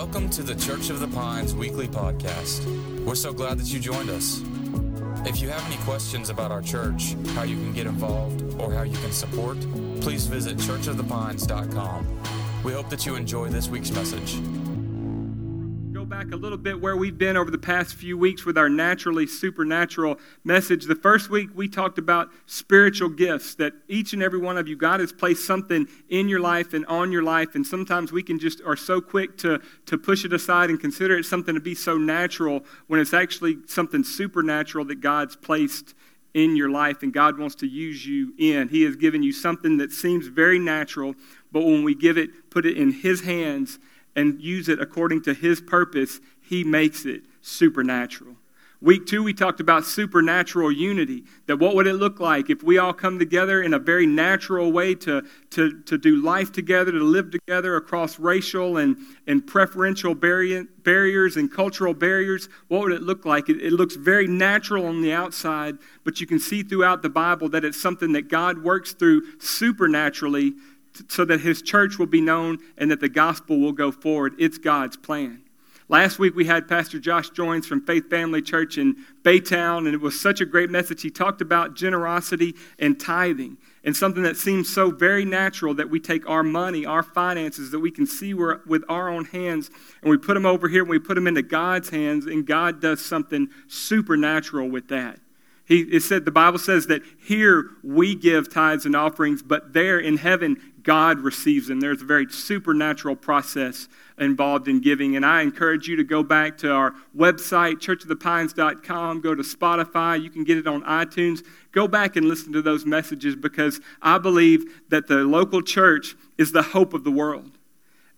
Welcome to the Church of the Pines weekly podcast. We're so glad that you joined us. If you have any questions about our church, how you can get involved, or how you can support, please visit churchofthepines.com. We hope that you enjoy this week's message back a little bit where we've been over the past few weeks with our naturally supernatural message. The first week we talked about spiritual gifts that each and every one of you, God has placed something in your life and on your life, and sometimes we can just are so quick to, to push it aside and consider it something to be so natural when it's actually something supernatural that God's placed in your life and God wants to use you in. He has given you something that seems very natural, but when we give it, put it in His hands, and use it according to His purpose, He makes it supernatural. Week two, we talked about supernatural unity. That what would it look like if we all come together in a very natural way to, to, to do life together, to live together across racial and, and preferential barriers and cultural barriers? What would it look like? It, it looks very natural on the outside, but you can see throughout the Bible that it's something that God works through supernaturally so that his church will be known and that the gospel will go forward. It's God's plan. Last week we had Pastor Josh Joins from Faith Family Church in Baytown, and it was such a great message. He talked about generosity and tithing, and something that seems so very natural that we take our money, our finances that we can see with our own hands, and we put them over here and we put them into God's hands, and God does something supernatural with that. He, it said the Bible says that here we give tithes and offerings, but there in heaven God receives them. There's a very supernatural process involved in giving. And I encourage you to go back to our website, churchofthepines.com, go to Spotify. You can get it on iTunes. Go back and listen to those messages because I believe that the local church is the hope of the world.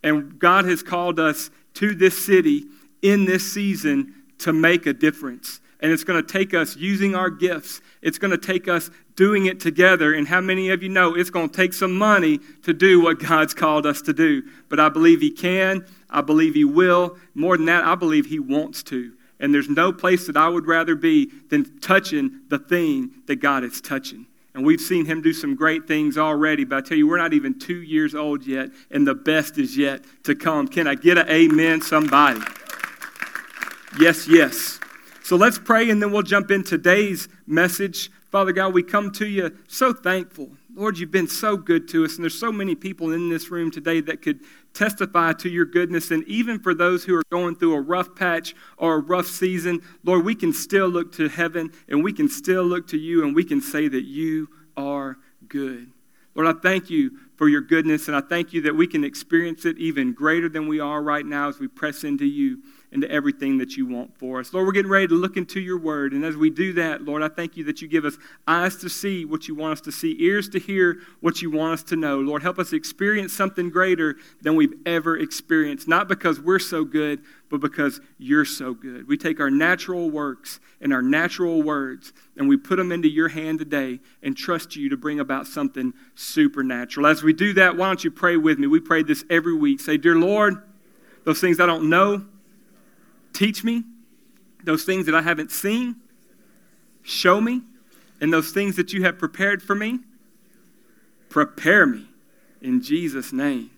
And God has called us to this city in this season to make a difference. And it's going to take us using our gifts. It's going to take us doing it together. And how many of you know it's going to take some money to do what God's called us to do? But I believe He can. I believe He will. More than that, I believe He wants to. And there's no place that I would rather be than touching the thing that God is touching. And we've seen him do some great things already, but I tell you, we're not even two years old yet, and the best is yet to come. Can I get an amen, somebody? Yes, yes. So let's pray and then we'll jump in today's message. Father God, we come to you so thankful. Lord, you've been so good to us, and there's so many people in this room today that could testify to your goodness. And even for those who are going through a rough patch or a rough season, Lord, we can still look to heaven and we can still look to you and we can say that you are good. Lord, I thank you for your goodness, and I thank you that we can experience it even greater than we are right now as we press into you into everything that you want for us. Lord, we're getting ready to look into your word. And as we do that, Lord, I thank you that you give us eyes to see what you want us to see, ears to hear what you want us to know. Lord, help us experience something greater than we've ever experienced, not because we're so good, but because you're so good. We take our natural works and our natural words and we put them into your hand today and trust you to bring about something supernatural. As we do that, why don't you pray with me? We pray this every week. Say, Dear Lord, those things I don't know, Teach me those things that I haven't seen. Show me. And those things that you have prepared for me, prepare me. In Jesus' name.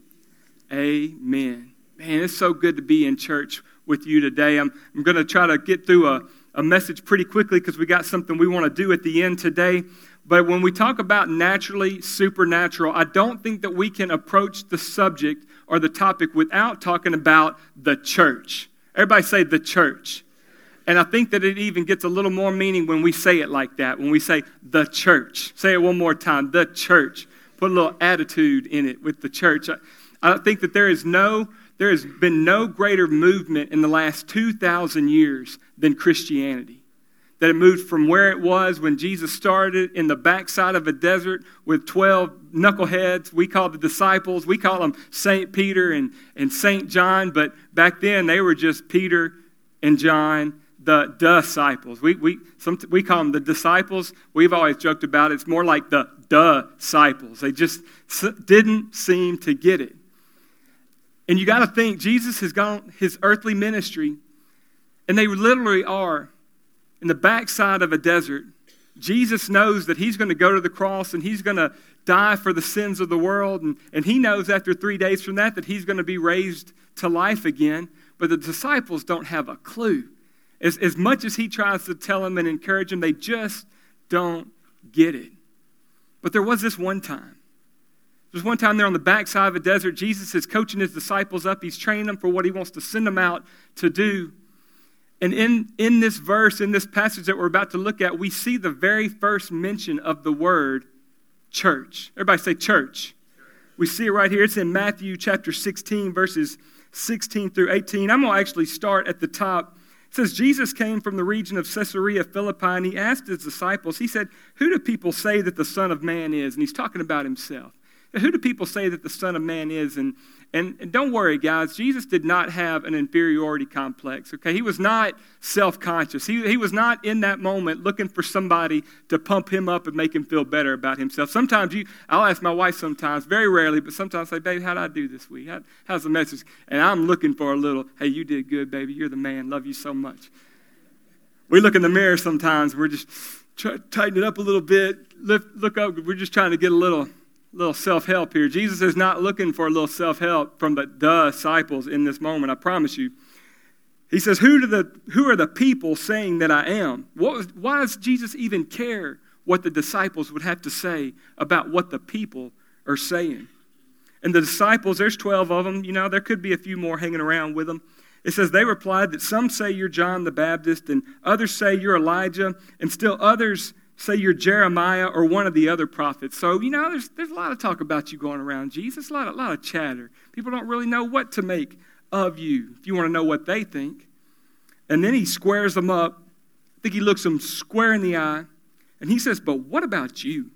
Amen. Man, it's so good to be in church with you today. I'm, I'm going to try to get through a, a message pretty quickly because we got something we want to do at the end today. But when we talk about naturally supernatural, I don't think that we can approach the subject or the topic without talking about the church. Everybody say the church. And I think that it even gets a little more meaning when we say it like that, when we say the church. Say it one more time the church. Put a little attitude in it with the church. I, I think that there is no, there has been no greater movement in the last 2,000 years than Christianity. That it moved from where it was when Jesus started in the backside of a desert with 12 knuckleheads. We call the disciples, we call them St. Peter and, and St. John, but back then they were just Peter and John, the disciples. We, we, some, we call them the disciples. We've always joked about it. It's more like the disciples. They just didn't seem to get it. And you got to think, Jesus has gone his earthly ministry, and they literally are in the backside of a desert. Jesus knows that he's going to go to the cross and he's going to die for the sins of the world. And, and he knows after three days from that that he's going to be raised to life again. But the disciples don't have a clue. As, as much as he tries to tell them and encourage them, they just don't get it. But there was this one time. There's one time there on the backside of a desert, Jesus is coaching his disciples up. He's training them for what he wants to send them out to do. And in, in this verse, in this passage that we're about to look at, we see the very first mention of the word church. Everybody say church. We see it right here. It's in Matthew chapter 16, verses 16 through 18. I'm going to actually start at the top. It says, Jesus came from the region of Caesarea Philippi, and he asked his disciples, he said, Who do people say that the Son of Man is? And he's talking about himself. Who do people say that the Son of Man is? And, and, and, don't worry, guys, Jesus did not have an inferiority complex, okay? He was not self conscious. He, he was not in that moment looking for somebody to pump him up and make him feel better about himself. Sometimes you, I'll ask my wife sometimes, very rarely, but sometimes I say, baby, how did I do this week? How, how's the message? And I'm looking for a little, hey, you did good, baby. You're the man. Love you so much. We look in the mirror sometimes, we're just try, tighten it up a little bit, lift, look up, we're just trying to get a little little self help here. Jesus is not looking for a little self help from the disciples in this moment, I promise you. He says, who, do the, who are the people saying that I am? What was, why does Jesus even care what the disciples would have to say about what the people are saying? And the disciples, there's 12 of them, you know, there could be a few more hanging around with them. It says, They replied that some say you're John the Baptist, and others say you're Elijah, and still others say you're Jeremiah or one of the other prophets. So, you know, there's, there's a lot of talk about you going around, Jesus, a lot, a lot of chatter. People don't really know what to make of you if you want to know what they think. And then he squares them up. I think he looks them square in the eye. And he says, But what about you?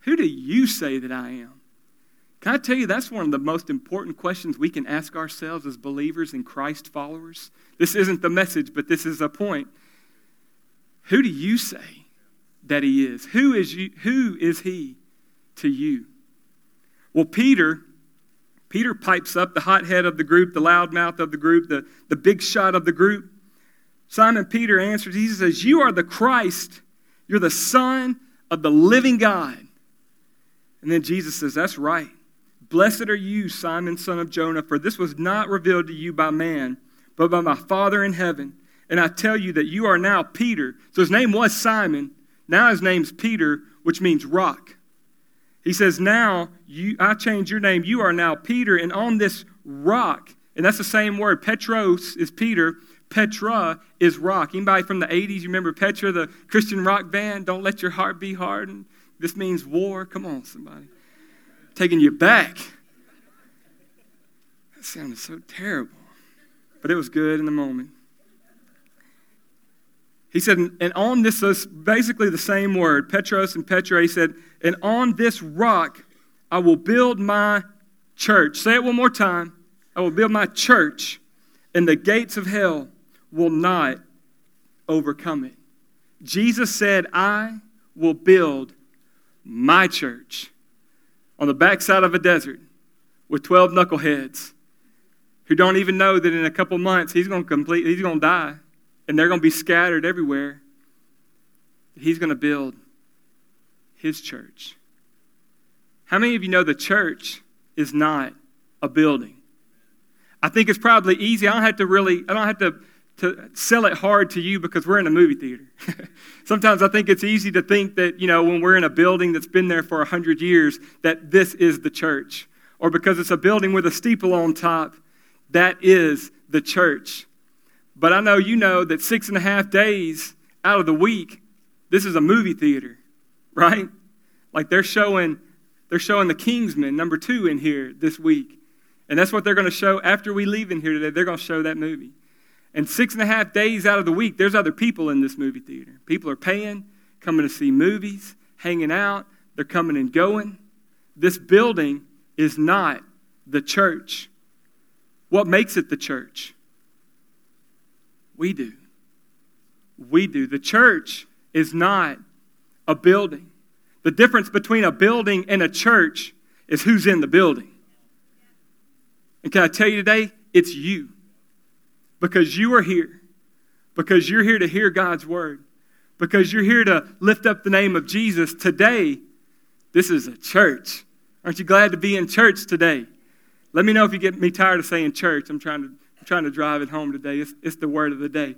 Who do you say that I am? Can I tell you that's one of the most important questions we can ask ourselves as believers and Christ followers? This isn't the message, but this is a point. Who do you say that he is. Who is, you, who is he to you? Well, Peter, Peter pipes up the hothead of the group, the loudmouth of the group, the, the big shot of the group. Simon Peter answers, he says, You are the Christ. You're the Son of the living God. And then Jesus says, That's right. Blessed are you, Simon, son of Jonah, for this was not revealed to you by man, but by my Father in heaven. And I tell you that you are now Peter. So his name was Simon, now his name's Peter, which means rock. He says, Now you, I change your name. You are now Peter, and on this rock, and that's the same word. Petros is Peter. Petra is rock. Anybody from the 80s, you remember Petra, the Christian rock band? Don't let your heart be hardened. This means war. Come on, somebody. Taking you back. That sounded so terrible. But it was good in the moment. He said, and on this is basically the same word, Petros and Petra. He said, and on this rock I will build my church. Say it one more time. I will build my church, and the gates of hell will not overcome it. Jesus said, I will build my church on the backside of a desert with 12 knuckleheads who don't even know that in a couple months he's going to complete, he's going to die and they're going to be scattered everywhere. He's going to build his church. How many of you know the church is not a building? I think it's probably easy. I don't have to really, I don't have to, to sell it hard to you because we're in a movie theater. Sometimes I think it's easy to think that, you know, when we're in a building that's been there for 100 years, that this is the church. Or because it's a building with a steeple on top, that is the church. But I know you know that six and a half days out of the week, this is a movie theater, right? Like they're showing, they're showing the Kingsman number two in here this week. And that's what they're going to show after we leave in here today. They're going to show that movie. And six and a half days out of the week, there's other people in this movie theater. People are paying, coming to see movies, hanging out, they're coming and going. This building is not the church. What makes it the church? We do. We do. The church is not a building. The difference between a building and a church is who's in the building. And can I tell you today? It's you. Because you are here. Because you're here to hear God's word. Because you're here to lift up the name of Jesus. Today, This is a church. Aren't you glad to be in church today? Let me know if you get me tired of saying church. I'm trying to, I'm trying to drive it home today. It's, it's the word of the day.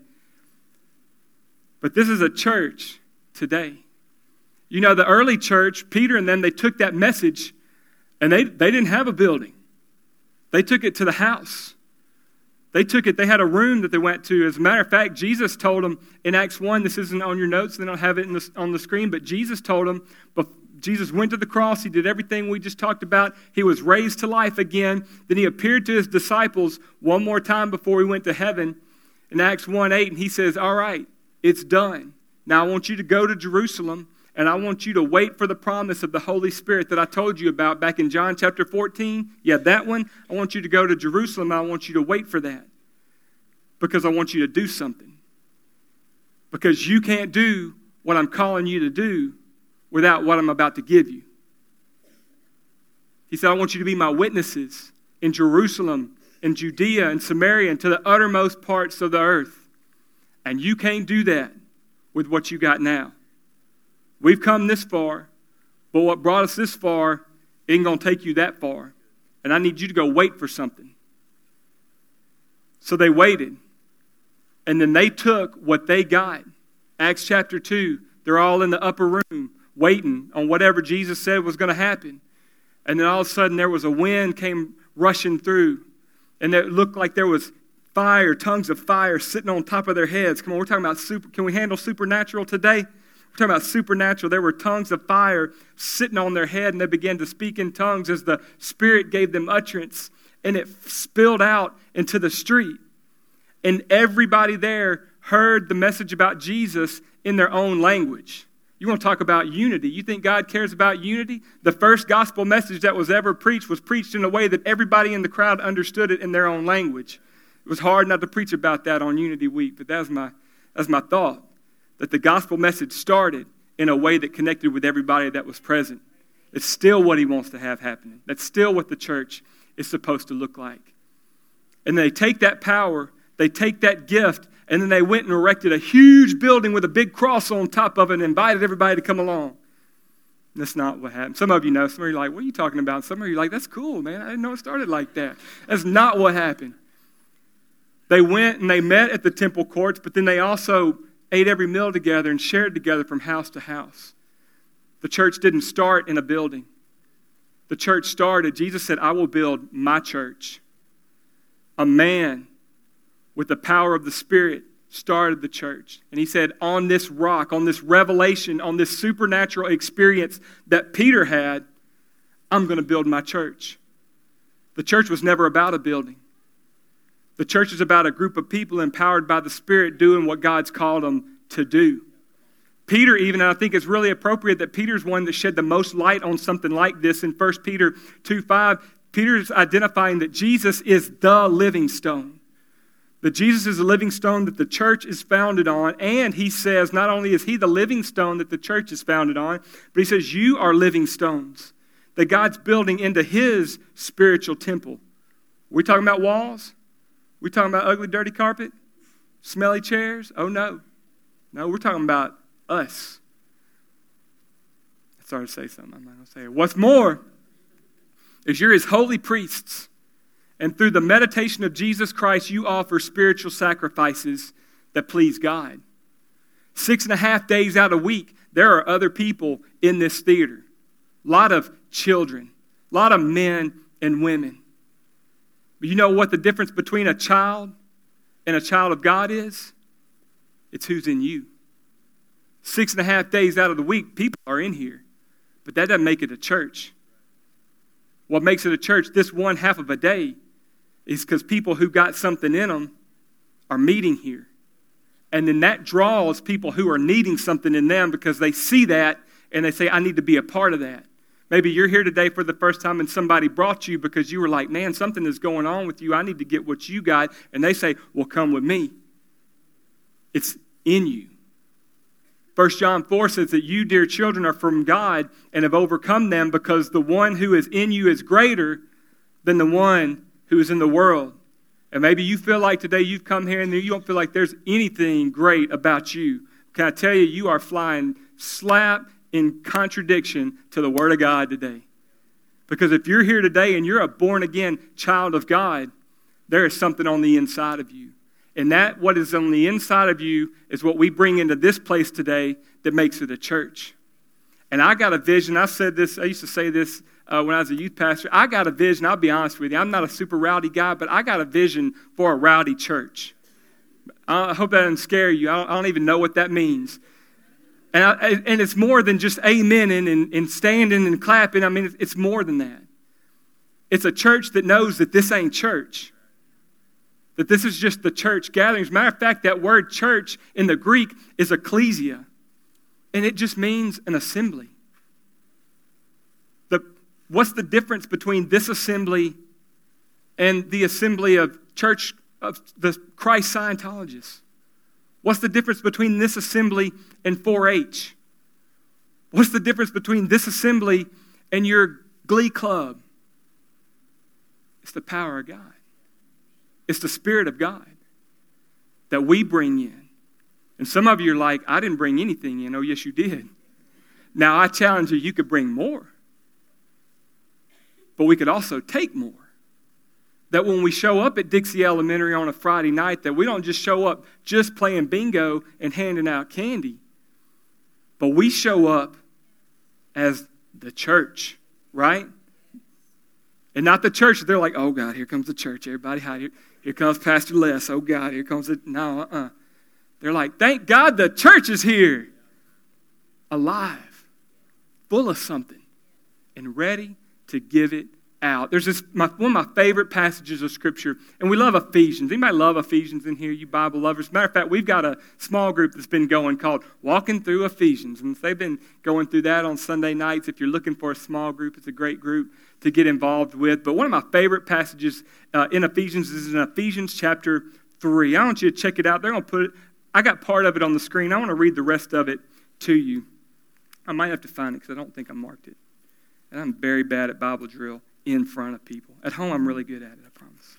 But this is a church today. You know, the early church, Peter and them, they took that message and they, they didn't have a building. They took it to the house. They took it, they had a room that they went to. As a matter of fact, Jesus told them in Acts 1, this isn't on your notes, they don't have it the, on the screen, but Jesus told them, Jesus went to the cross, he did everything we just talked about. He was raised to life again. Then he appeared to his disciples one more time before he went to heaven in Acts 1 8, and he says, All right, it's done. Now I want you to go to Jerusalem and I want you to wait for the promise of the Holy Spirit that I told you about back in John chapter 14. Yeah, that one. I want you to go to Jerusalem. I want you to wait for that because I want you to do something. Because you can't do what I'm calling you to do without what I'm about to give you. He said, I want you to be my witnesses in Jerusalem, in Judea, and Samaria, and to the uttermost parts of the earth. And you can't do that with what you got now. We've come this far, but what brought us this far ain't going to take you that far. And I need you to go wait for something. So they waited. And then they took what they got. Acts chapter 2, they're all in the upper room waiting on whatever Jesus said was going to happen. And then all of a sudden there was a wind came rushing through. And it looked like there was fire, tongues of fire sitting on top of their heads. Come on, we're talking about super. Can we handle supernatural today? We're talking about supernatural. There were tongues of fire sitting on their head, and they began to speak in tongues as the Spirit gave them utterance, and it spilled out into the street. And everybody there heard the message about Jesus in their own language. You want to talk about unity. You think God cares about unity? The first gospel message that was ever preached was preached in a way that everybody in the crowd understood it in their own language. It was hard not to preach about that on Unity Week, but that's my, that's my thought that the gospel message started in a way that connected with everybody that was present. It's still what he wants to have happening. That's still what the church is supposed to look like. And they take that power, they take that gift, and then they went and erected a huge building with a big cross on top of it and invited everybody to come along. That's not what happened. Some of you know. Some of you are like, what are you talking about? Some of you are like, that's cool, man. I didn't know it started like that. That's not what happened. They went and they met at the temple courts, but then they also ate every meal together and shared together from house to house. The church didn't start in a building. The church started, Jesus said, I will build my church. A man with the power of the Spirit started the church. And he said, On this rock, on this revelation, on this supernatural experience that Peter had, I'm going to build my church. The church was never about a building. The church is about a group of people empowered by the Spirit doing what God's called them to do. Peter, even, I think it's really appropriate that Peter's one that shed the most light on something like this in 1 Peter 2 5. Peter's identifying that Jesus is the living stone. That Jesus is the living stone that the church is founded on. And he says, not only is he the living stone that the church is founded on, but he says, You are living stones that God's building into his spiritual temple. We talking about walls? We talking about ugly, dirty carpet? Smelly chairs? Oh, no. No, we're talking about us. I started to say something. I'm not going to say it. What's more is you're his holy priests. And through the meditation of Jesus Christ, you offer spiritual sacrifices that please God. Six and a half days out of a week, there are other people in this theater. A lot of children, a lot of men and women. But you know what the difference between a child and a child of God is? It's who's in you. Six and a half days out of the week, people are in here. But that doesn't make it a church. What makes it a church this one half of a day is because people who got something in them are meeting here. And then that draws people who are needing something in them because they see that and they say, I need to be a part of that. Maybe you're here today for the first time and somebody brought you because you were like, man, something is going on with you. I need to get what you got. And they say, well, come with me. It's in you. 1 John 4 says that you, dear children, are from God and have overcome them because the one who is in you is greater than the one who is in the world. And maybe you feel like today you've come here and you don't feel like there's anything great about you. Can I tell you, you are flying slap in contradiction to the Word of God today. Because if you're here today and you're a born again child of God, there is something on the inside of you. And that, what is on the inside of you, is what we bring into this place today that makes it a church. And I got a vision. I said this, I used to say this uh, when I was a youth pastor. I got a vision. I'll be honest with you. I'm not a super rowdy guy, but I got a vision for a rowdy church. I hope that doesn't scare you. I don't, I don't even know what that means. And, I, and it's more than just amen and, and, and standing and clapping. I mean, it's more than that. It's a church that knows that this ain't church, that this is just the church gathering. As a matter of fact, that word church in the Greek is ecclesia, and it just means an assembly. What's the difference between this assembly and the assembly of church of the Christ Scientologists? What's the difference between this assembly and 4 H? What's the difference between this assembly and your glee club? It's the power of God, it's the Spirit of God that we bring in. And some of you are like, I didn't bring anything in. Oh, yes, you did. Now, I challenge you, you could bring more. But we could also take more that when we show up at Dixie Elementary on a Friday night, that we don't just show up just playing bingo and handing out candy, but we show up as the church, right? And not the church. They're like, oh God, here comes the church. Everybody hide. Here, here comes Pastor Les. Oh God, here comes it. No, uh uh-uh. They're like, thank God the church is here. Alive, full of something, and ready to give it out. There's this my, one of my favorite passages of Scripture, and we love Ephesians. Anybody love Ephesians in here, you Bible lovers? Matter of fact, we've got a small group that's been going called Walking Through Ephesians, and they've been going through that on Sunday nights. If you're looking for a small group, it's a great group to get involved with. But one of my favorite passages uh, in Ephesians is in Ephesians chapter 3. I want you to check it out. They're going to put it, I got part of it on the screen. I want to read the rest of it to you. I might have to find it because I don't think I marked it. And I'm very bad at Bible drill in front of people. At home, I'm really good at it, I promise.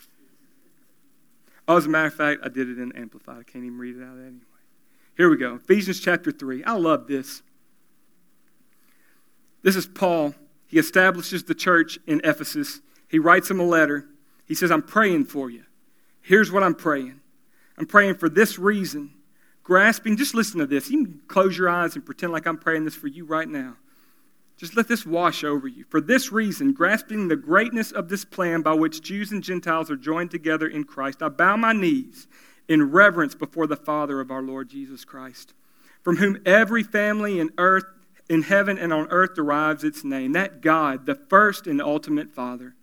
Oh, as a matter of fact, I did it in Amplified. I can't even read it out anyway. Here we go Ephesians chapter 3. I love this. This is Paul. He establishes the church in Ephesus. He writes him a letter. He says, I'm praying for you. Here's what I'm praying I'm praying for this reason. Grasping, just listen to this. You can close your eyes and pretend like I'm praying this for you right now. Just let this wash over you. For this reason, grasping the greatness of this plan by which Jews and Gentiles are joined together in Christ, I bow my knees in reverence before the Father of our Lord Jesus Christ, from whom every family in earth, in heaven and on earth derives its name. That God, the first and ultimate Father.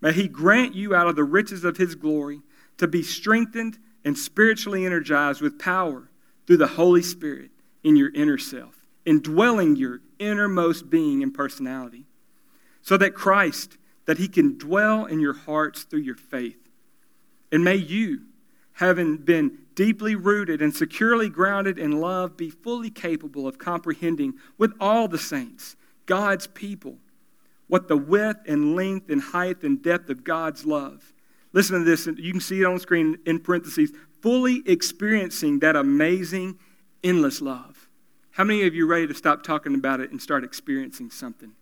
May he grant you out of the riches of his glory to be strengthened and spiritually energized with power through the Holy Spirit in your inner self indwelling your innermost being and personality, so that Christ, that he can dwell in your hearts through your faith. And may you, having been deeply rooted and securely grounded in love, be fully capable of comprehending with all the saints, God's people, what the width and length and height and depth of God's love. Listen to this, and you can see it on the screen in parentheses, fully experiencing that amazing, endless love how many of you are ready to stop talking about it and start experiencing something?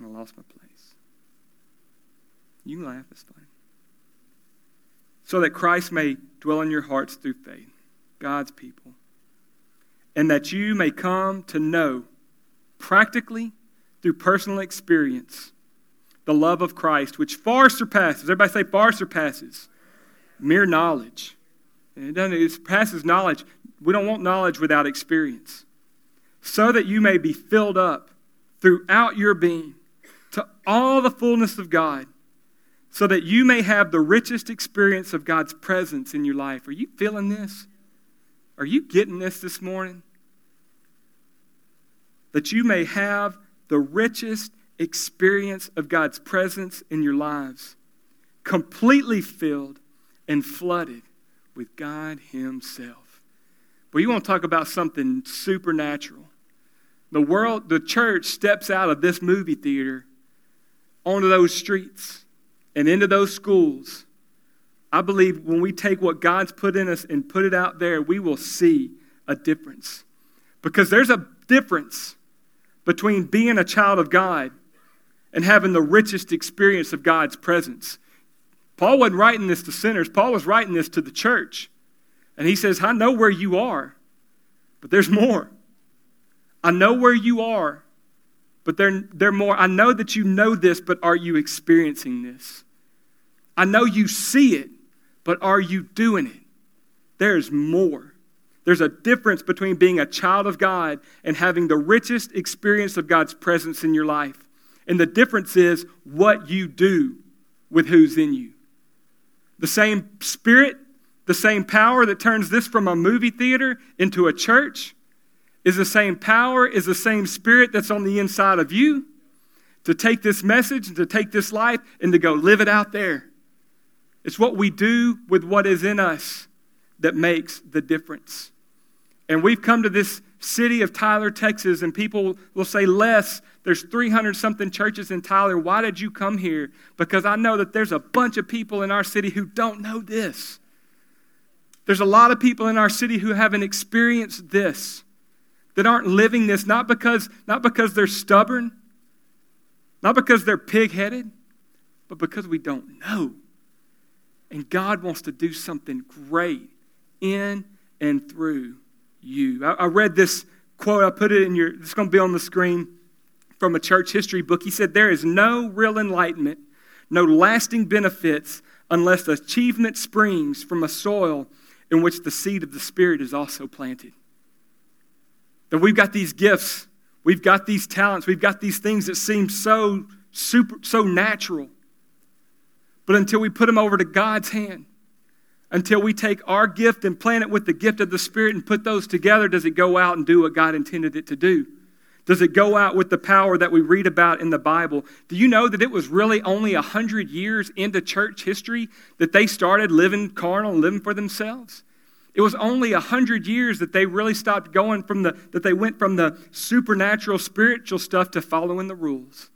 I lost my place. You laugh, it's fine. So that Christ may dwell in your hearts through faith, God's people, and that you may come to know practically through personal experience the love of Christ, which far surpasses, everybody say far surpasses, mere knowledge. It, doesn't, it surpasses knowledge. We don't want knowledge without experience. So that you may be filled up throughout your being to all the fullness of God, so that you may have the richest experience of God's presence in your life. Are you feeling this? Are you getting this this morning? That you may have the richest experience of God's presence in your lives, completely filled and flooded with God Himself. But you want to talk about something supernatural. The world, the church steps out of this movie theater onto those streets and into those schools. I believe when we take what God's put in us and put it out there, we will see a difference. Because there's a difference between being a child of God and having the richest experience of God's presence. Paul wasn't writing this to sinners, Paul was writing this to the church. And he says, I know where you are, but there's more. I know where you are, but there, there more. I know that you know this, but are you experiencing this? I know you see it, but are you doing it? There's more. There's a difference between being a child of God and having the richest experience of God's presence in your life. And the difference is what you do with who's in you. The same spirit, the same power that turns this from a movie theater into a church is the same power, is the same spirit that's on the inside of you to take this message and to take this life and to go live it out there. It's what we do with what is in us that makes the difference. And we've come to this city of Tyler, Texas, and people will say, Les, there's 300 something churches in Tyler. Why did you come here? Because I know that there's a bunch of people in our city who don't know this. There's a lot of people in our city who haven't experienced this, that aren't living this, not because, not because they're stubborn, not because they're pig headed, but because we don't know. And God wants to do something great in and through you. I, I read this quote, I put it in your, it's going to be on the screen from a church history book. He said, There is no real enlightenment, no lasting benefits, unless achievement springs from a soil in which the seed of the Spirit is also planted. That we've got these gifts, we've got these talents, we've got these things that seem so super, so natural. But until we put them over to God's hand, until we take our gift and plant it with the gift of the Spirit and put those together, does it go out and do what God intended it to do? Does it go out with the power that we read about in the Bible? Do you know that it was really only 100 years into church history that they started living carnal living for themselves? It was only 100 years that they really stopped going from the, that they went from the supernatural spiritual stuff to following the rules,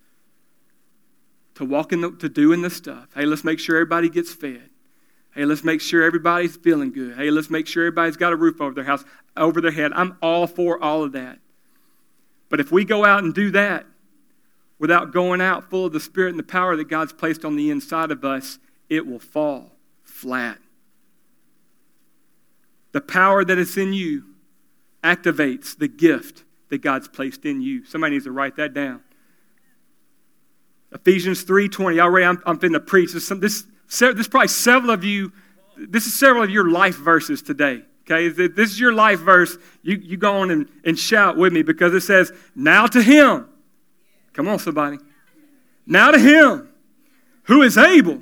to walking, the, to doing the stuff. Hey, let's make sure everybody gets fed. Hey, let's make sure everybody's feeling good. Hey, let's make sure everybody's got a roof over their house, over their head. I'm all for all of that. But if we go out and do that without going out full of the Spirit and the power that God's placed on the inside of us, it will fall flat. The power that is in you activates the gift that God's placed in you. Somebody needs to write that down. Ephesians 3.20. Already I'm, I'm finna preach. This, this, this is probably several of you, this is several of your life verses today. Okay, this is your life verse. You, you go on and, and shout with me because it says, Now to him. Come on, somebody. Now to him who is able,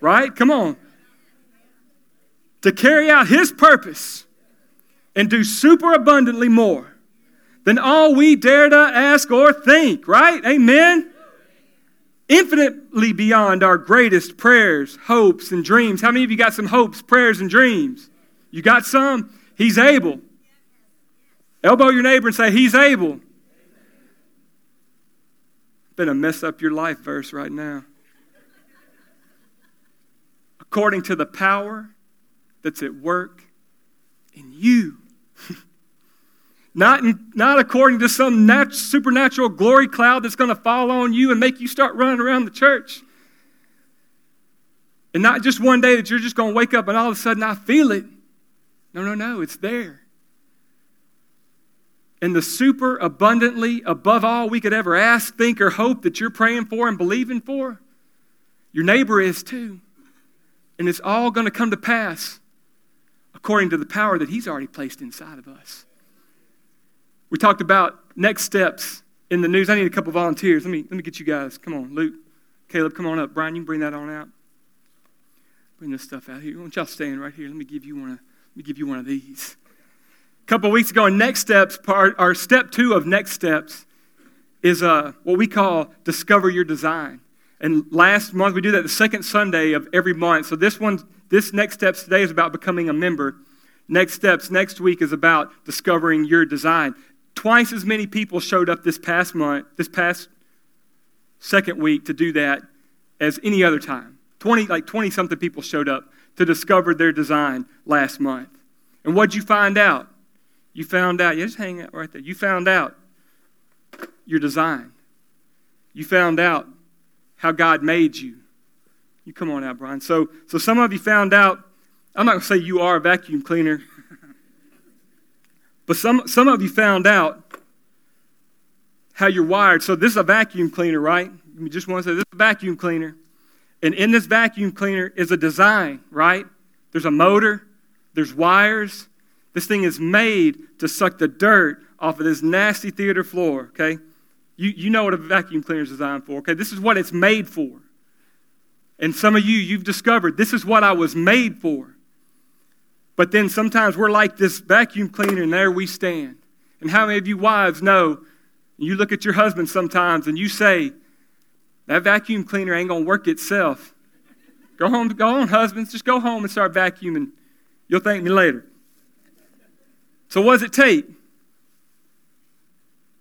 right? Come on. To carry out his purpose and do super abundantly more than all we dare to ask or think, right? Amen? Infinitely beyond our greatest prayers, hopes, and dreams. How many of you got some hopes, prayers, and dreams? You got some? He's able. Elbow your neighbor and say, He's able. Been a mess up your life verse right now. According to the power that's at work in you. not, in, not according to some nat- supernatural glory cloud that's going to fall on you and make you start running around the church. And not just one day that you're just going to wake up and all of a sudden I feel it. No, no, no, it's there. And the super abundantly, above all we could ever ask, think, or hope that you're praying for and believing for, your neighbor is too. And it's all going to come to pass according to the power that He's already placed inside of us. We talked about next steps in the news. I need a couple volunteers. Let me, let me get you guys. Come on, Luke, Caleb, come on up. Brian, you can bring that on out. Bring this stuff out here. Why don't y'all stand right here? Let me give you one of let me give you one of these. A couple weeks ago, in next steps part, our step two of next steps is uh, what we call discover your design. And last month we do that the second Sunday of every month. So this one, this next steps today is about becoming a member. Next steps next week is about discovering your design. Twice as many people showed up this past month, this past second week to do that as any other time. 20, like 20 something people showed up to discover their design last month. And what'd you find out? You found out. Yeah, just hang out right there. You found out your design. You found out how God made you. You come on out, Brian. So, so some of you found out. I'm not going to say you are a vacuum cleaner, but some, some of you found out how you're wired. So this is a vacuum cleaner, right? You just want to say this is a vacuum cleaner. And in this vacuum cleaner is a design, right? There's a motor, there's wires. This thing is made to suck the dirt off of this nasty theater floor, okay? You, you know what a vacuum cleaner is designed for, okay? This is what it's made for. And some of you, you've discovered this is what I was made for. But then sometimes we're like this vacuum cleaner, and there we stand. And how many of you wives know you look at your husband sometimes and you say, that vacuum cleaner ain't to work itself. Go home, go on, husbands. Just go home and start vacuuming. You'll thank me later. So, what does it take?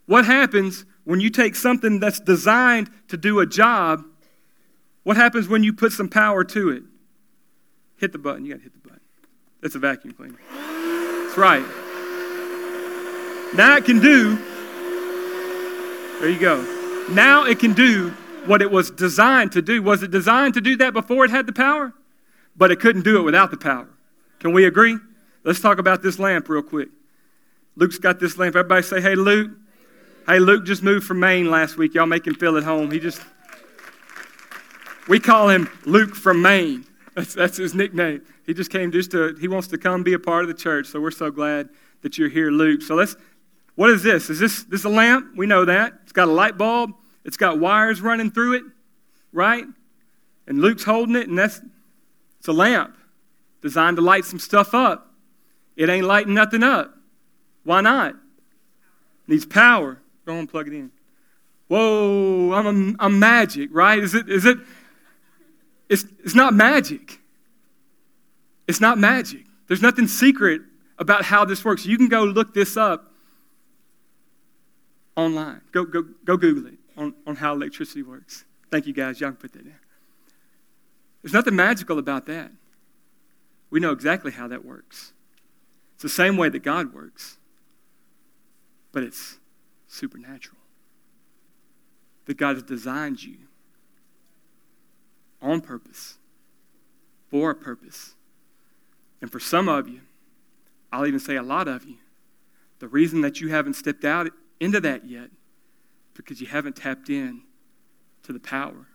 What happens when you take something that's designed to do a job? What happens when you put some power to it? Hit the button. You got to hit the button. That's a vacuum cleaner. That's right. Now it can do, there you go. Now it can do what it was designed to do. Was it designed to do that before it had the power? But it couldn't do it without the power. Can we agree? Let's talk about this lamp real quick. Luke's got this lamp. Everybody say, hey, Luke. Hey, Luke just moved from Maine last week. Y'all make him feel at home. He just, we call him Luke from Maine. That's, that's his nickname. He just came just to, he wants to come be a part of the church. So we're so glad that you're here, Luke. So let's, what is this? Is this, this a lamp? We know that. It's got a light bulb. It's got wires running through it, right? And Luke's holding it, and that's, it's a lamp designed to light some stuff up. It ain't lighting nothing up. Why not? needs power. Go on, plug it in. Whoa, I'm, a, I'm magic, right? Is it, is it, it's, it's not magic. It's not magic. There's nothing secret about how this works. You can go look this up online. Go, go, go Google it on, on how electricity works. Thank you guys. Y'all can put that in. There's nothing magical about that. We know exactly how that works. It's the same way that God works, but it's supernatural. That God has designed you on purpose, for a purpose. And for some of you, I'll even say a lot of you, the reason that you haven't stepped out into that yet because you haven't tapped in to the power.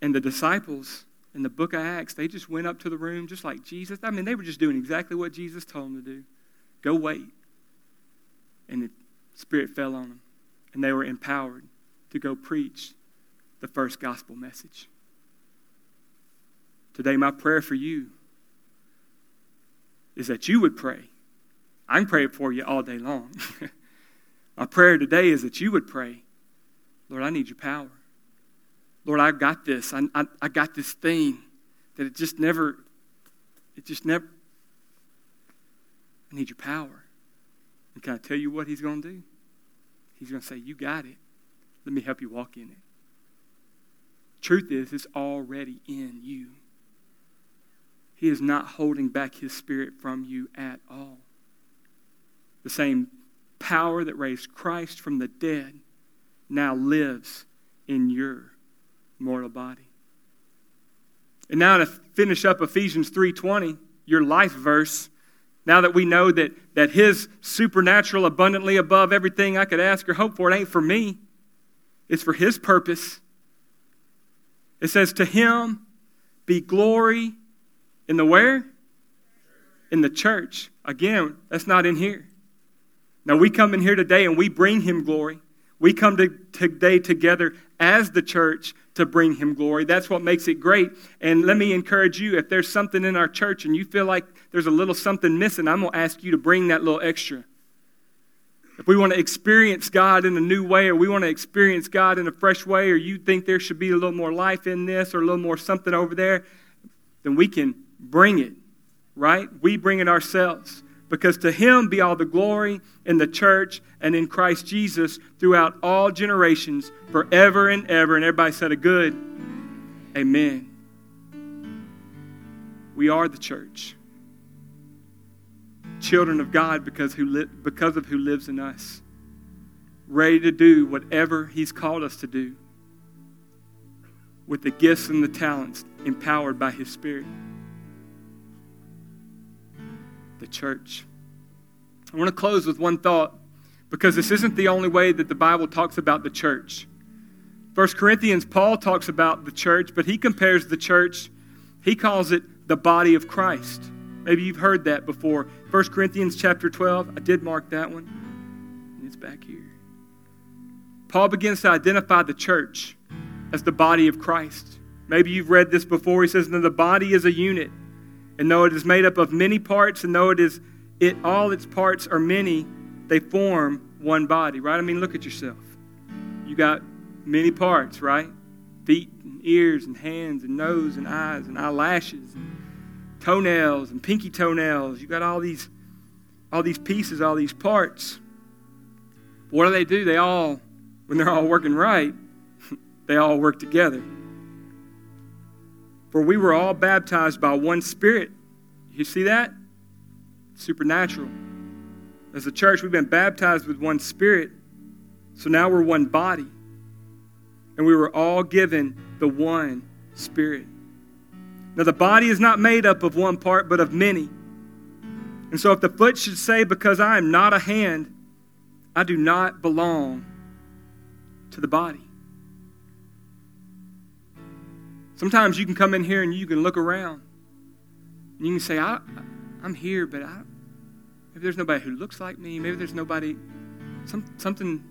And the disciples in the book of Acts, they just went up to the room just like Jesus. I mean, they were just doing exactly what Jesus told them to do go wait. And the Spirit fell on them, and they were empowered to go preach the first gospel message. Today, my prayer for you is that you would pray. I can pray for you all day long. My prayer today is that you would pray, Lord, I need your power. Lord, I've got this. I, I, I got this thing that it just never, it just never, I need your power. And can I tell you what he's going to do? He's going to say, You got it. Let me help you walk in it. Truth is, it's already in you. He is not holding back his spirit from you at all. The same power that raised Christ from the dead now lives in your mortal body. And now to finish up Ephesians 3:20, your life verse, now that we know that, that his supernatural abundantly above everything I could ask or hope for, it ain't for me. It's for his purpose. It says, To him be glory in the where? In the church. Again, that's not in here. Now, we come in here today and we bring him glory. We come to, today together as the church to bring him glory. That's what makes it great. And let me encourage you if there's something in our church and you feel like there's a little something missing, I'm going to ask you to bring that little extra. If we want to experience God in a new way, or we want to experience God in a fresh way, or you think there should be a little more life in this, or a little more something over there, then we can bring it, right? We bring it ourselves because to him be all the glory in the church and in Christ Jesus throughout all generations, forever and ever. And everybody said a good Amen. We are the church. children of God because, who li- because of who lives in us, ready to do whatever He's called us to do with the gifts and the talents empowered by His Spirit. The church. I want to close with one thought because this isn't the only way that the Bible talks about the church. First Corinthians, Paul talks about the church, but he compares the church, he calls it the body of Christ. Maybe you've heard that before. 1 Corinthians chapter 12, I did mark that one. And It's back here. Paul begins to identify the church as the body of Christ. Maybe you've read this before. He says, "Now the body is a unit, and though it is made up of many parts, and though it is it all its parts are many, they form one body." Right? I mean, look at yourself. You got many parts, right? Feet and ears and hands and nose and eyes and eyelashes and toenails and pinky toenails. You got all these all these pieces, all these parts. What do they do? They all, when they're all working right, they all work together. For we were all baptized by one Spirit. You see that? Supernatural. As a church, we've been baptized with one Spirit. So now we're one body. And we were all given the one Spirit. Now, the body is not made up of one part, but of many. And so, if the foot should say, Because I am not a hand, I do not belong to the body. Sometimes you can come in here and you can look around. And you can say, I, I'm here, but I, maybe there's nobody who looks like me. Maybe there's nobody, some, something,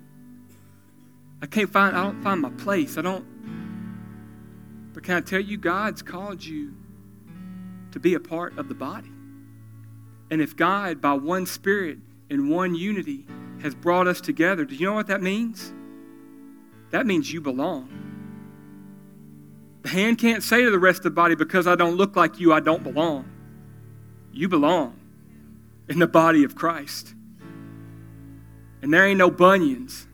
I can't find, I don't find my place. I don't, but can I tell you, God's called you to be a part of the body. And if God, by one Spirit and one unity, has brought us together, do you know what that means? That means you belong. The hand can't say to the rest of the body, because I don't look like you, I don't belong. You belong in the body of Christ. And there ain't no bunions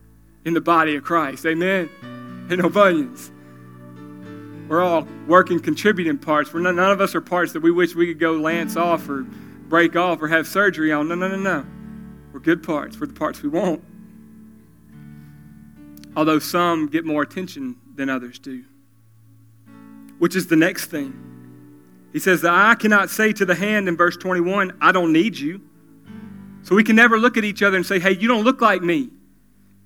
in the body of Christ. Amen? Ain't no bunions. We're all working, contributing parts. We're not, none of us are parts that we wish we could go lance off or break off or have surgery on. No, no, no, no. We're good parts. We're the parts we want. Although some get more attention than others do. Which is the next thing. He says, The eye cannot say to the hand in verse 21, I don't need you. So we can never look at each other and say, Hey, you don't look like me.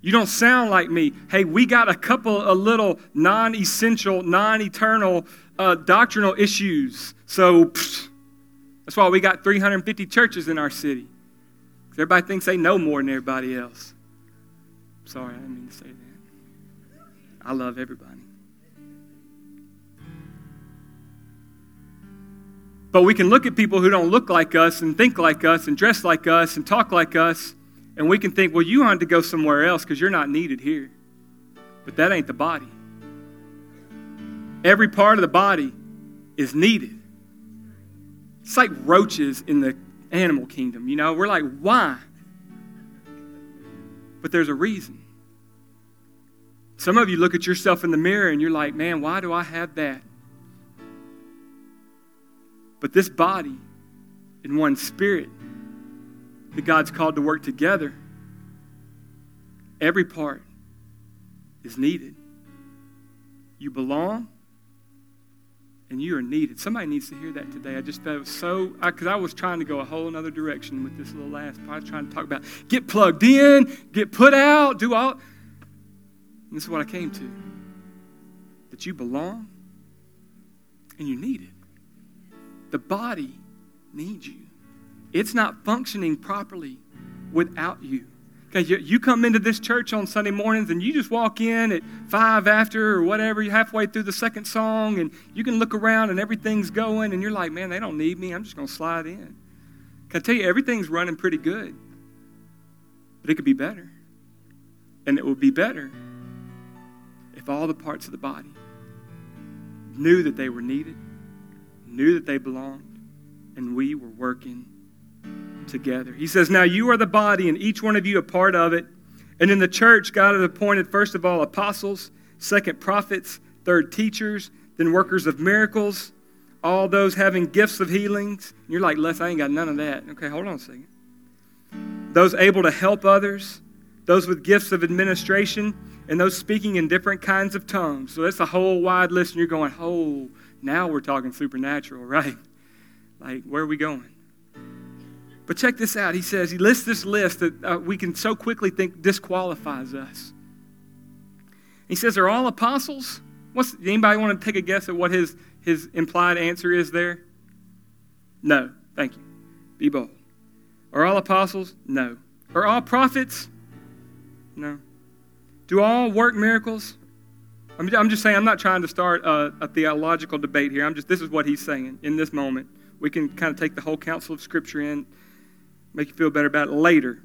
You don't sound like me. Hey, we got a couple of little non essential, non eternal uh, doctrinal issues. So that's why we got 350 churches in our city. Everybody thinks they know more than everybody else. Sorry, I didn't mean to say that. I love everybody. But we can look at people who don't look like us and think like us and dress like us and talk like us and we can think, well, you want to go somewhere else because you're not needed here. But that ain't the body. Every part of the body is needed. It's like roaches in the animal kingdom, you know? We're like, why? But there's a reason. Some of you look at yourself in the mirror and you're like, man, why do I have that? But this body, in one spirit, that God's called to work together, every part is needed. You belong and you are needed. Somebody needs to hear that today. I just felt so, because I, I, was trying to go a whole other direction with this little last part. I was trying to talk about get plugged in, get put out, do all. And this is what I came to that you belong and you need it. The body needs you. It's not functioning properly without you. Okay, you, you come into this church on Sunday mornings and you just walk in at five after or whatever, you're halfway through the second song, and you can look around and everything's going, and you're like, man, they don't need me. I'm just going to slide in. Can I tell you, everything's running pretty good, but it could be better. And it would be better if all the parts of the body knew that they were needed, knew that they belonged, and we were working together. He says, Now you are the body, and each one of you a part of it. And in the church, God has appointed, first of all, apostles, second, prophets, third, teachers, then workers of miracles, all those having gifts of healings. And you're like, Les, I ain't got none of that. Okay, hold on a second. those able to help others, those with gifts of administration, and those speaking in different kinds of tongues. So that's a whole wide list, and you're going, oh, now we're talking supernatural, right? Like, where are we going? But check this out. He says, he lists this list that uh, we can so quickly think disqualifies us. He says, they're all apostles? What's, anybody want to take a guess at what his, his implied answer is there? No. Thank you. Be bold. Are all apostles? No. Are all prophets? No. Do all work miracles? I'm, I'm just saying, I'm not trying to start a, a theological debate here. I'm just, this is what he's saying in this moment. We can kind of take the whole counsel of Scripture in, make you feel better about it later.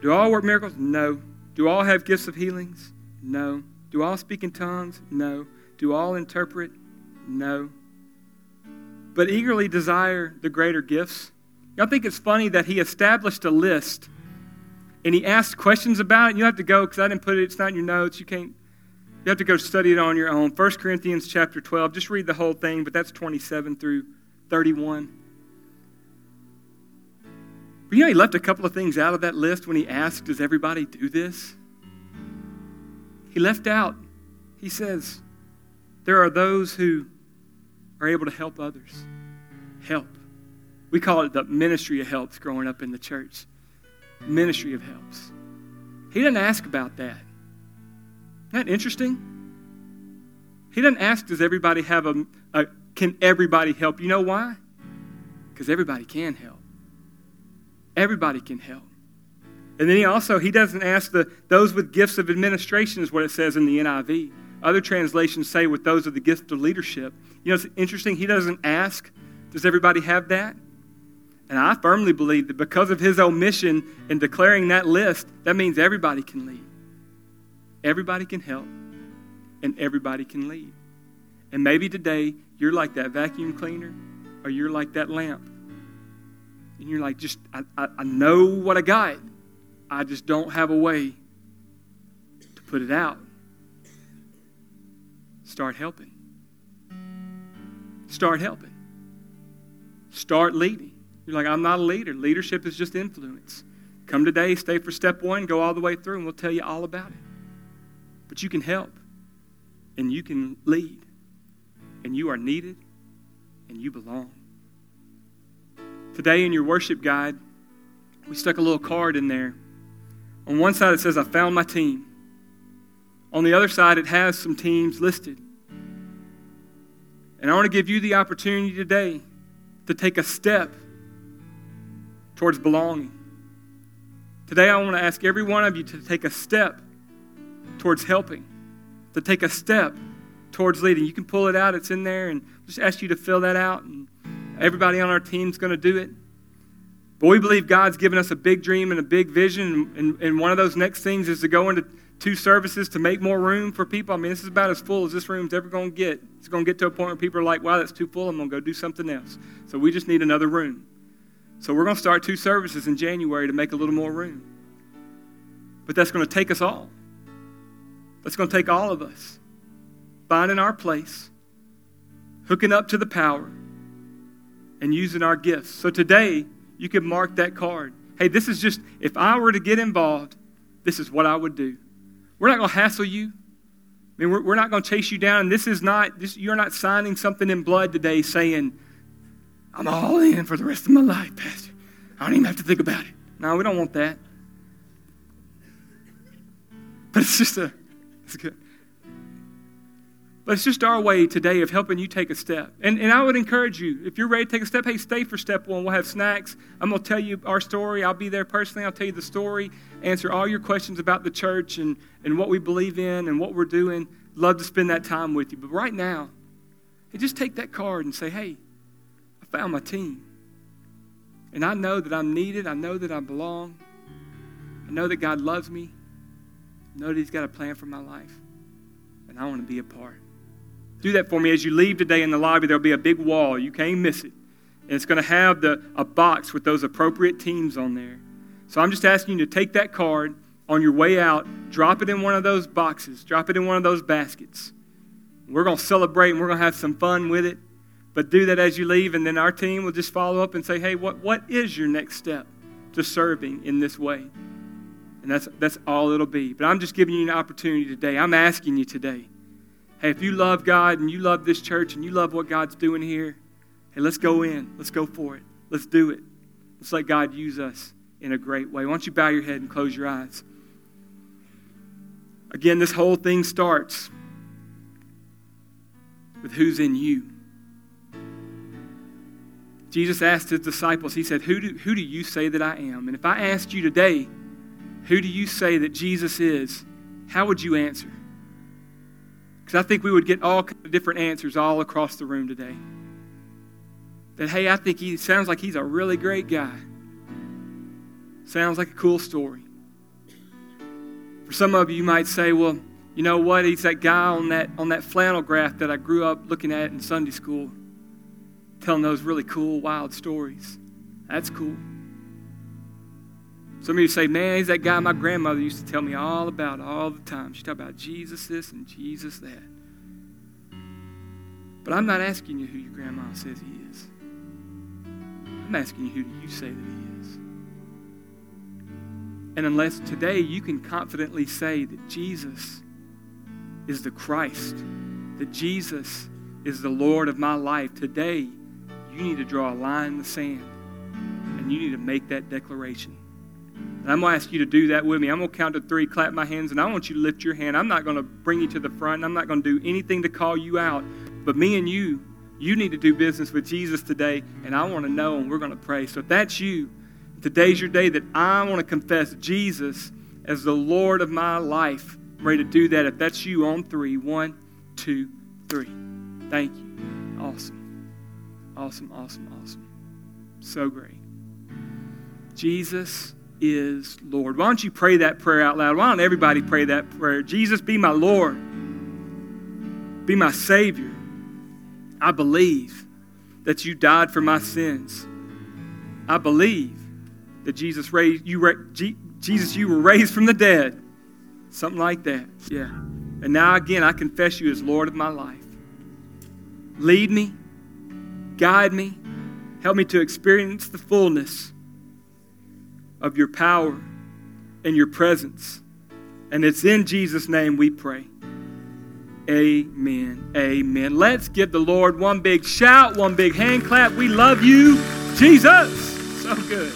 Do all work miracles? No. Do all have gifts of healings? No. Do all speak in tongues? No. Do all interpret? No. But eagerly desire the greater gifts. Y'all think it's funny that he established a list and he asked questions about it. You have to go because I didn't put it, it's not in your notes. You can't, you have to go study it on your own. 1 Corinthians chapter 12, just read the whole thing, but that's 27 through 31. But you know, he left a couple of things out of that list when he asked, Does everybody do this? He left out, he says, there are those who are able to help others. Help. We call it the ministry of helps growing up in the church. Ministry of helps. He didn't ask about that. Isn't that interesting? He doesn't ask, does everybody have a, a can everybody help? You know why? Because everybody can help. Everybody can help. And then he also, he doesn't ask the, those with gifts of administration, is what it says in the NIV. Other translations say with those of the gift of leadership. You know, it's interesting. He doesn't ask, does everybody have that? And I firmly believe that because of his omission in declaring that list, that means everybody can lead. Everybody can help, and everybody can lead. And maybe today you're like that vacuum cleaner, or you're like that lamp. And you're like, just, I, I, I know what I got. I just don't have a way to put it out. Start helping. Start helping. Start leading. You're like, I'm not a leader. Leadership is just influence. Come today, stay for step one, go all the way through, and we'll tell you all about it. But you can help, and you can lead, and you are needed, and you belong. Today in your worship guide, we stuck a little card in there on one side, it says, I found my team. On the other side, it has some teams listed. And I want to give you the opportunity today to take a step towards belonging. Today, I want to ask every one of you to take a step towards helping, to take a step towards leading. You can pull it out, it's in there, and just ask you to fill that out. And everybody on our team's going to do it. But we believe God's given us a big dream and a big vision. And, and one of those next things is to go into two services to make more room for people. I mean, this is about as full as this room's ever going to get. It's going to get to a point where people are like, wow, that's too full. I'm going to go do something else. So we just need another room. So we're going to start two services in January to make a little more room. But that's going to take us all. That's going to take all of us finding our place, hooking up to the power, and using our gifts. So today, you can mark that card. Hey, this is just, if I were to get involved, this is what I would do. We're not going to hassle you. I mean, we're, we're not going to chase you down. This is not, this, you're not signing something in blood today saying, I'm all in for the rest of my life, Pastor. I don't even have to think about it. No, we don't want that. But it's just a, it's good. But it's just our way today of helping you take a step. And, and I would encourage you, if you're ready to take a step, hey, stay for step one. We'll have snacks. I'm going to tell you our story. I'll be there personally. I'll tell you the story, answer all your questions about the church and, and what we believe in and what we're doing. Love to spend that time with you. But right now, hey, just take that card and say, hey, I found my team. And I know that I'm needed. I know that I belong. I know that God loves me. Know that He's got a plan for my life. And I want to be a part. Do that for me. As you leave today in the lobby, there'll be a big wall. You can't miss it. And it's going to have the, a box with those appropriate teams on there. So I'm just asking you to take that card on your way out, drop it in one of those boxes, drop it in one of those baskets. We're going to celebrate and we're going to have some fun with it. But do that as you leave, and then our team will just follow up and say, hey, what, what is your next step to serving in this way. And that's, that's all it'll be. But I'm just giving you an opportunity today. I'm asking you today. Hey, if you love God and you love this church and you love what God's doing here, hey, let's go in. Let's go for it. Let's do it. Let's let God use us in a great way. Why don't you bow your head and close your eyes? Again, this whole thing starts with who's in you. Jesus asked his disciples, He said, who do, who do you say that I am? And if I asked you today, who do you say that Jesus is? How would you answer? Because I think we would get all kind of different answers all across the room today. That, hey, I think he sounds like he's a really great guy. Sounds like a cool story. For some of you, you might say, well, you know what? He's that guy on that, on that flannel graph that I grew up looking at in Sunday school, telling those really cool, wild stories. That's cool. Some of you say, man, he's that guy my grandmother used to tell me all about all the time. She talked about Jesus this and Jesus that. But I'm not asking you who your grandma says he is. I'm asking you who do you say that he is. And unless today you can confidently say that Jesus is the Christ, that Jesus is the Lord of my life, today you need to draw a line in the sand and you need to make that declaration. And I'm going to ask you to do that with me. I'm going to count to three, clap my hands, and I want you to lift your hand. I'm not going to bring you to the front. I'm not going to do anything to call you out. But me and you, you need to do business with Jesus today, and I want to know, and we're going to pray. So if that's you, today's your day that I want to confess Jesus as the Lord of my life. I'm ready to do that. If that's you, on three. One, two, three. Thank you. Awesome. Awesome, awesome, awesome. So great. Jesus is Lord. Why don't you pray that prayer out loud? Why don't everybody pray that prayer? Jesus, be my Lord, be my Savior. I believe that you died for my sins. I believe that Jesus raised you. Jesus, you were raised from the dead. Something like that. Yeah. And now again, I confess you as Lord of my life. Lead me, guide me, help me to experience the fullness of your power and your presence. And it's in Jesus' name we pray. Amen. Amen. Let's give the Lord one big shout, one big hand clap. We love you, Jesus. So good.